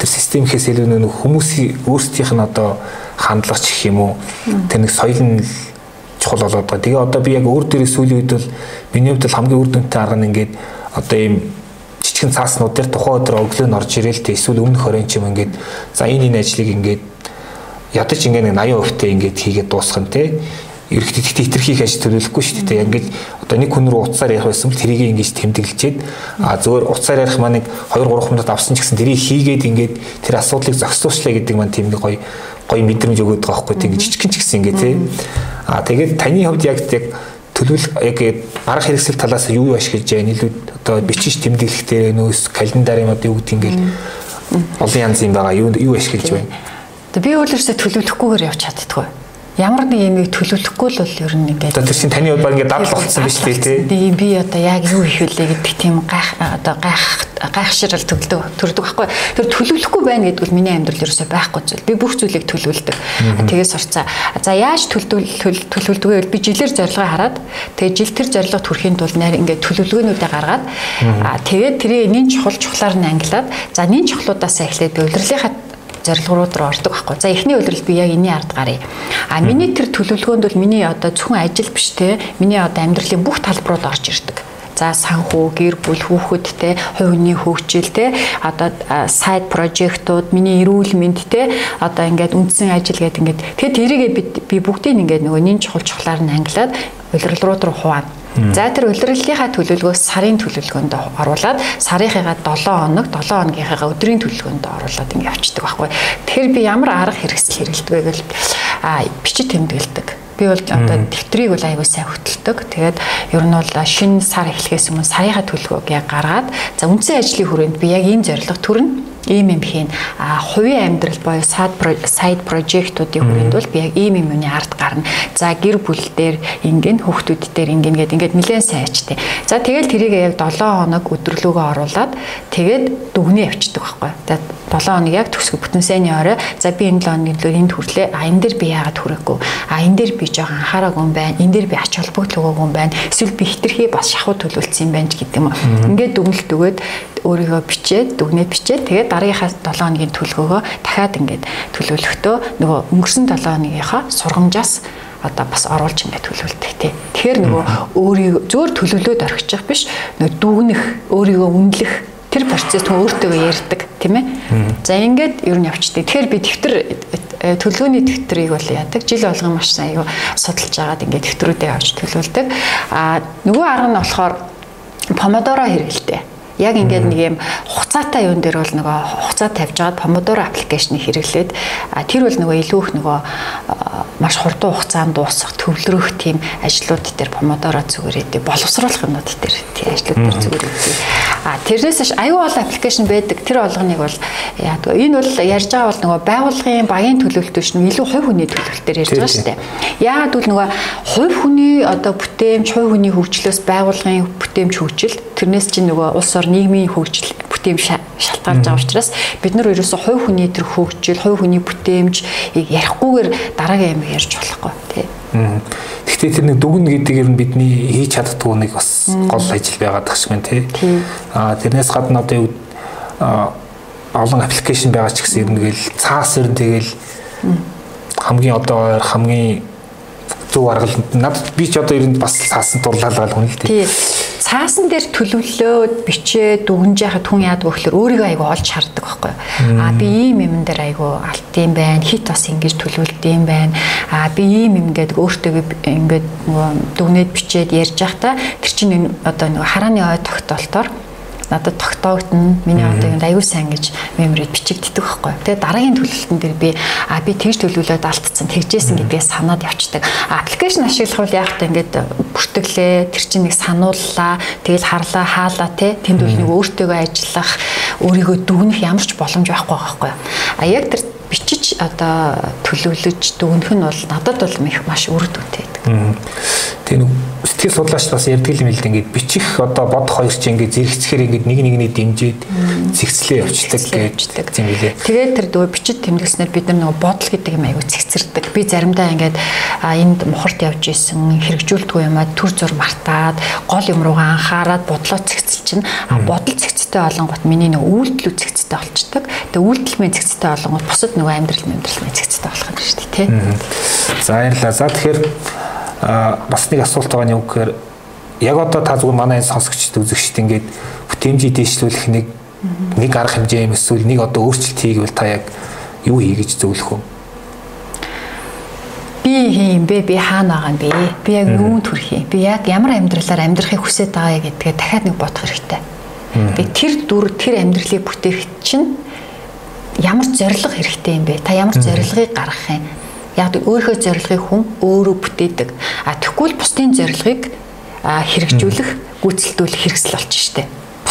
тэр системхээс илүү нэг хүмүүсийн өөрсдийнх нь одоо хандлагч гэх юм уу тэр нэг соёл нь чухал болоод байгаа. Тэгээ одоо би яг өөр дээрээ сүүлийн үед бол миний хувьд хамгийн үр дүнтэй арга нь ингээд одоо ийм жижигэн цааснууд дээр тухайн өдөр өглөө нь орж ирээл тэ эсвэл өмнөх хорийн ч юм ингээд за энэ энэ ажлыг ингээд ядаж ингээд нэг 80% тээ ингээд хийгээд дуусгах нь те ерөөхдөө тэгтээ хитрхийх ажил төлөвлөхгүй шүү дээ. Ингээд одоо нэг хүн рүү уцаар ярих байсан бол тэрийг ингэж тэмдэглэжээд а зөвөр уцаар ярих маань нэг 2 3 минут авсан ч гэсэн тэрийг хийгээд ингээд тэр асуудлыг зохицуулчлаа гэдэг маань тийм нэг гоё гоё мэдрэмж өгöd байгаа байхгүй тийм жижигхэн ч гэсэн ингээд тий. А тэгээд таны хувьд яг яг төлөвлөл яг арга хэрэгсэл талаас юу ашиглаж байгаа илүү одоо бичиж тэмдэглэхтэй нөөс календарын одоо юу гэдэг ингээд олон янз юм байгаа. Юу юу ашиглаж байна. Би өөрөөсөө төлөвлөхгүйгээр явж чаддгүй ямар нэг юм төлөвлөхгүй л бол ер нь ингээд одоо тэр чинь таны бол ингээд дадал болцсон биз дээ тий. Би одоо яг юу хийх вүлээ гэдэг тийм гайх одоо гайх гайхшрал төгөлдөг төрдөг байхгүй. Тэр төлөвлөхгүй байна гэдэг бол миний амьдрал ерөөсөй байхгүй зүйл. Би бүх зүйлийг төлөвлөдөг. Тэгээ сурцаа. За яаж төлөвлөдөг вэ? Би жилээр зорилгоо хараад тэгээ жил тэр зорилгот хүрэхийн тулд нэр ингээд төлөвлөгөөнүүдээ гаргаад аа тэгээд тэрийг нин чухал чухлаар нь ангилаад за нин чухлуудаасаа эхлээд би удирдлынхаа зорилгоорууд руу ордог байхгүй. За эхний удирдал би яг энэний ард гарыг. А миний тэр төлөвлөгөөнд бол миний одоо зөвхөн ажил биш те миний одоо амьдралын бүх талбарууд орж ирдэг. За санхүү, гэр бүл, хүүхэдтэй, хувийн хөгжил те одоо сайд прожектууд, миний эрүүл мэнд те одоо ингээд үндсэн ажил гэдэг ингээд тэгэд тэрийгээ би бүгдийг ингээд нөгөө нин чухал чухлаар нь ангилаад удирдал руу хуваана За тэр улирлынхаа төлөвлөгөөс сарын төлөвлөгөөнд оруулаад сарынхыгаа 7 хоног 7 хоногийнхаа өдрийн төлөвлөгөөнд оруулаад ингэ явчихдаг байхгүй. Тэгэхээр би ямар арга хэрэгсэл хэрэгэлдэг вэ гэвэл а бичиж тэмдэглэдэг Би бол одоо дэвтрийг бол аягүй сайн хөтэлдэг. Тэгээд ер нь бол шинэ сар эхлэхээс өмнө сарыхаа төлөвлөгөөг яг гаргаад за үндсэн ажлын хүрээнд би яг ийм зорилго төрнө ийм юм хийн а хувийн амьдрал боёо сайд сайд прожектуудын хүрээнд бол би яг ийм юм юуны ард гарна. За гэр бүл дээр ингэн хүүхдүүд дээр ингэн гэд ингээд нэлээд сайн ачтیں۔ За тэгэл тэрийг яг 7 хоног өдрөлөөгөө оруулаад тэгээд дүгнээ явчихдаг байхгүй. За 7 хоног яг төгсгө бүтэн сайнны орой за би энэ 7 хоногийн төлөө энд хүрлээ. А энэ дээр би яагаад хүрэхгүй? А энэ дээр би жоохон анхаараагүй юм байна. Энэ дээр би ач холбогдлогоогүй юм байна. Эсвэл би хитрхи бас шахуу төлөвлөсөн юм байна ч гэдэг юм. Ингээд дүгнэлт өгөөд өөрийгөө бичээд дүгнээ бичээд тэгээд дараагийнхаа 7 хоногийн төлөвлөгөөгөө дахиад ингээд төлөвлөхдөө нөгөө өнгөрсөн 7 хоногийнхаа сургамжаас одоо бас оруулж ингээд төлөвлөлтөг тий. Тэгэхээр нөгөө өөрийгөө зөөр төлөвлөөд орхичих биш нөгөө дүгнэх өөрийгөө үнэлэх тэр процесс түн өөртөө ярьдаг тийм ээ. За ингээд ер нь явчихдээ. Тэгэхээр би дэвтэр э, төлөвлөгөөний дэвтрийг бол яадаг. Жил болгон маш сайн аюу судалж агаад ингээд дэвтрүүдээ авч төлөвлөдөг. А нөгөө арга нь болохоор помодоро хэрэгэлтэй яг ингээд нэг юм хугацаатай юун дээр бол нөгөө хугацаа тавьж агаад Pomodoro аппликейшнийг хэрэглээд тэр бол нөгөө илүү их нөгөө маш хурдан хугацаанд дуусах төвлөрөх тийм ажлууд дээр Pomodoro зүгээр идэв боловсруулах юмнууд дээр тийм ажлууд дээр зүгээр идэв. А тэрнээс аюу бол аппликейшн байдаг. Тэр болгоныг бол яадаг. Энэ бол ярьж байгаа бол нөгөө байгууллагын багийн төлөвлөлтөөр шин илүү хувь хүний төлөвлөлтөөр ярьж байгаа шүү дээ. Яагаад гэвэл нөгөө хувь хүний одоо бүтээмж, хувь хүний хөгжлөөс байгууллагын бүтээмж хөгжил тэрнээс чинь нөгөө улс ор нийгмийн хөгжил бүтээмж шалтгаалж байгаа учраас бид нар ерөөсө хувь хүний төр хөгжил, хувь хүний бүтээмж ярихгүйгээр дараагийн юм ярьж болохгүй тий. Гэхдээ тэр нэг дүгнэ гэдэг нь бидний хийж чаддгүй нэг бас гол ажил байгаад тах шиг байна тий. Аа тэрнээс гадна одоо юу олон аппликейшн байгаа ч гэсэн ер нь тэгэл цаас ер нь тэгэл хамгийн одоо хамгийн зөв аргаланд над би ч одоо ер нь бас цаасан дурлалгаа хүн л тий цаасан дээр төлөвлөөд бичээ дүгнж яхад хүн яадаг вөхлөр өөрийгөө айгу олж хардаг байхгүй. А би ийм юм дээр айгу алтын байна. Хит бас ингэж төлөвлөдөм байна. А би ийм юм гэдэг өөртөө ингээд нөгөө дүгнээд бичээд ярьж байхдаа тэр чинь одоо нөгөө харааны ой тогтоолтоор надад тогтоогдно. Миний одоо юм аюу сайн гэж меморид бичигддэг байхгүй. Тэгээ дараагийн төлөвлөлтөн дээр би а би тэгж төлөвлөлөөд алдсан, тэгжсэн гэдгээ санаад явцдаг. Аппликейшн ашиглах бол яг та ингээд бүртгэлээ, тэр чинь нэг санууллаа, тэгэл харлаа, хаалаа те тэнд үл нэг өөртөөгөө ажиллах, өөрийгөө дүгнэх ямар ч боломж байхгүй байхгүй. А яг тэр бичиж одоо төлөвлөж дүгнэх нь бол надад бол маш үр дүнтэй байдаг. Тэгээ сэтгэл судлаач бас ярьдаг юм л да ингээд бичих одоо бодох хоёр чинь ингээд зэрэгцэхээр ингээд нэг нэгний дэмжиж зэгцлээ явчихдаг гэж юм билээ. Тэгээд тэр дөө бичиж тэмдэглэснээр бид нар нөгөө бодол гэдэг юм айгу цэгцэрдэг. Би заримдаа ингээд энд мухарт явж исэн хэрэгжүүлдэггүй юмаа төр зур мартаад гол юм руугаа анхаарад бодлоо цэгцэл чинь а бодол цэгцтэй олонгот миний нөгөө үйлдэлүү цэгцтэй болчдөг. Тэгээ үйлдэл мэн цэгцтэй олонгот бусад нөгөө амьдрал амьдрал мэн цэгцтэй болох юм шүү дээ тий. За баярлалаа. За тэгэхээр а бас нэг асуулт байгаа нь юу гэхээр яг одоо та зүгээр манай энэ сонсогчд үзэгчд ингээд бүтээмжийг дэвшлүүлэх нэг нэг арга хэмжээ юм эсвэл нэг одоо өөрчлөлт хийгвэл та яг юу хий гэж зөвлөх вэ? Би хийм бэ? Би хаана байгаа юм бэ? Би яг юунд хүрэх юм? Би яг ямар амьдралаар амьдрахыг хүсэж байгаа гэдгээ дахиад нэг бодох хэрэгтэй. Би тэр дүр тэр амьдралыг бүтээх чинь ямар зориг хэрэгтэй юм бэ? Та ямар зорилгыг гаргах юм? Яг өөрийнхөө зорилгыг хүн өөрөө бүтээдэг. А тэгвэл бусдын зорилгыг хэрэгжүүлэх, гүйцэлдүүлэх хэрэгсэл болчих штеп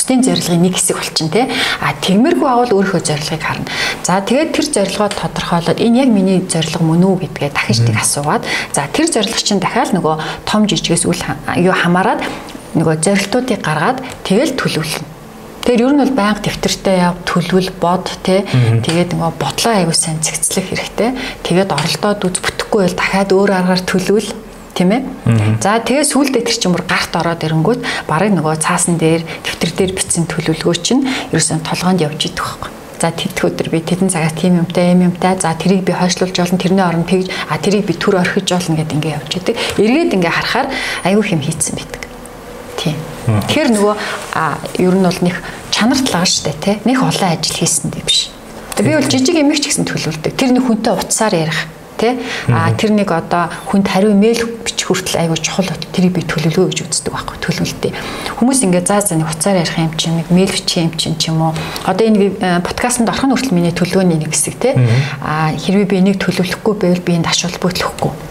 бусдын зорилгын нэг хэсэг болчин тий. А тэгмэргүй авал өөрийнхөө зорилгыг харна. За тэгээд тэр зорилгоо тодорхойлоод энэ яг миний зорилго мөн үү гэдгээ дахиж нэг асуугаад за тэр зорилго чинь дахиад нөгөө том жижигээс үл юу хамаарад нөгөө зорилтуудыг гаргаад тэгэл төлөвлөнө. Тэгэхээр ер нь бол байнга дэвтэртэй яв төлөвл бод тий тэгээд нөгөө бодлоо аягүй сайн цэгцлэх хэрэгтэй. Тэгээд оролдоод үз бүтэхгүй бол дахиад өөр аргаар төлөвл тийм ээ. За тэгээ сүүлдээ тэр чинь бүр гарт ороод ирэнгүүт барыг нөгөө цаасан дээр дэвтэр дээр бичсэн төлөвлөгөө чинь ерөөсөн толгоонд явж идэх байхгүй. За тэдх өдөр би тэдэн цагаас тийм юмтай юм юмтай за тэрийг би хойшлуулж болно тэрний оронд тэгж а тэрийг би төр орхиж болно гэд ингээ явж идэг. Эргээд ингээ харахаар аюу хэм хийцэн байдаг. Тийм. Тэгэхээр нөгөө а ер нь бол нэг чанарт л байгаа штэ тий. Них олон ажил хийсэн дээ биш. Би бол жижиг эмэг ч гэсэн төлөвлөдөг. Тэр нэг хүнтэй утсаар ярих тий. А тэр нэг одоо хүнд хариу имэйл бичих хүртэл айгүй чухал тэрийг би төлөвлөгөө гэж үздэг байхгүй төлөвлөлтөө. Хүмүүс ингээд заа заа нэг хуцаар ярих юм чинь нэг мэйл бичих юм чинь ч юм уу. Одоо энэ э, подкастт орохын хүртэл миний төлөвлөгөөний нэг хэсэг тий. А хэрвээ би энийг төлөвлөхгүй байвал би энд аш холбогдлохгүй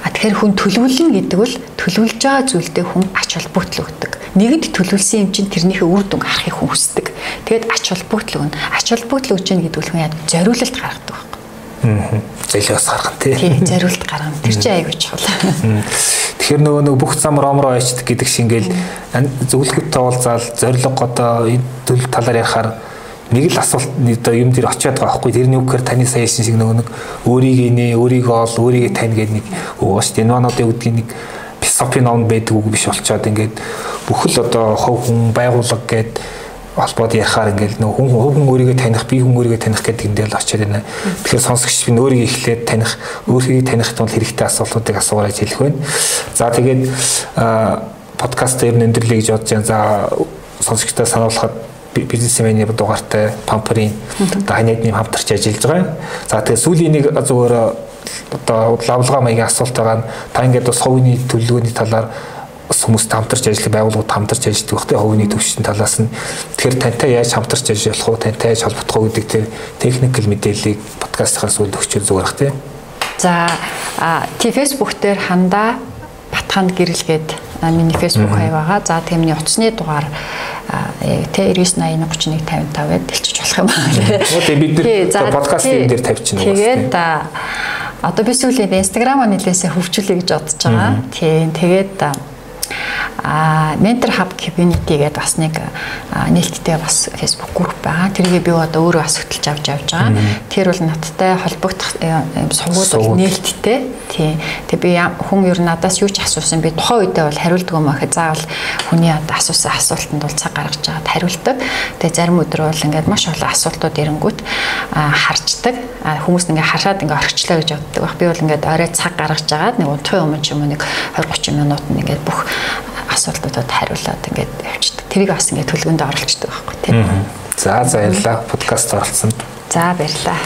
А тэгэхээр хүн төлөвлөн гэдэг бол төлөвлөж байгаа зүйлдээ хүн ач холбогдол өгдөг. Нэгэнд төлөвлөсөн юм чинь тэрнийхээ үр дүн харахыг хүн хүсдэг. Тэгээд ач холбогдол өгнө. Ач холбогдол өгч яах гэдэг хүн яа зориулалт гаргадаг байхгүй. Аа. Зэлгээс гаргана тий. Тийм, зориулт гаргана. Тэр чинь аягүй чухал. Тэгэхээр нөгөө нэг бүх зам ромроо очдөг гэдэг шиг ингээл зөвлөгөттэй уулзаал зориг одоо төл талаар ярихаар нэг л асуулт одоо юм дээр очиад байгаа байхгүй тэрний үгээр таны саяхан шиг нөгөө нэг өөрийгөө нэ өөрийгөө ол өөрийгөө тань гэдэг нэг өө шүү дээ энэ мануудын үгдгийн нэг философи ном байдаг үг биш болчоод ингээд бүхэл одоо хов хүн байгууллага гэдэг холбоод ярихаар ингээл нөгөө хүн хүн өөрийгөө таних би хүн өөрийгөө таних гэдэг юм дээр л очиод байна. Тэгэхээр сонсогч би өөрийгөө эхлээд таних өөрийгөө таних тул хэрэгтэй асуултуудыг асуугаарай гэж хэлэх байна. За тэгээд подкаст дээр нэмдэрлэе гэж бодож байна. За сонсогчдоо сануулхад бизнесмений дугаартай памперийн одоо ханиадны хамтарч ажиллаж байгаа. За тэгээ сүүлийн нэг зүгээр одоо лавлгаа маягийн асуулт байгаа нь та ингээд бас хувийн төлөвлөгөөний талаар хүмүүст хамтарч ажиллах байгууллагууд хамтарч ажилладаг багтай хувийн төвшин талаас нь тэгэхээр тантай яаж хамтарч ажиллах уу тантай яаж холбогдох уу гэдэг тэр техникэл мэдээллийг подкастахаас үл өгчөө зүгээр бах тий. За тий фэйсбુક дээр хандаа батханд гэрэлгээд миний фэйсбુક хаяг байгаа. За тиймний утасны дугаар Тэ 9980 31 55 гээд дэлчиж болох юм аа. Тэгээ бид нэр подкастын дээр тавьчихна. Тэгээд одоо би сүүлийн Instagram-а нэлээсээ хөгжүүлэе гэж бодож байгаа. Тийм тэгээд Mentor Hub Community гэдэг бас нэг нээлттэй бас Facebook групп байгаа. Тэрийг би одоо өөрөө бас хөтлж авч явж байгаа. Тэр бол надтай холбогдох э, сургууль нээлттэй. Тий. Тэг би хүн ер нь надаас юу ч асуусан би тухайн үедээ бол хариулдаг юм аа. Заавал хүний одоо асуусан асуултанд бол цаг гаргаж жагаад хариулдаг. Тэгээ зарим өдөр бол ингээд маш олон асуултууд ирэнгүүт харцдаг. Хүмүүс ингээд хараад ингээд орчлоо гэж боддог. Би бол ингээд орой цаг гаргаж жагаад нэг удахын өмнө ч юм уу нэг 20 30 минут ингээд бүх асуултуудад хариулаад ингээд явчихдаг. Тэрийг бас ингээд төлгөнд оруулцдаг байхгүй тийм. За за баярлалаа подкаст оролцсонд. За баярлалаа.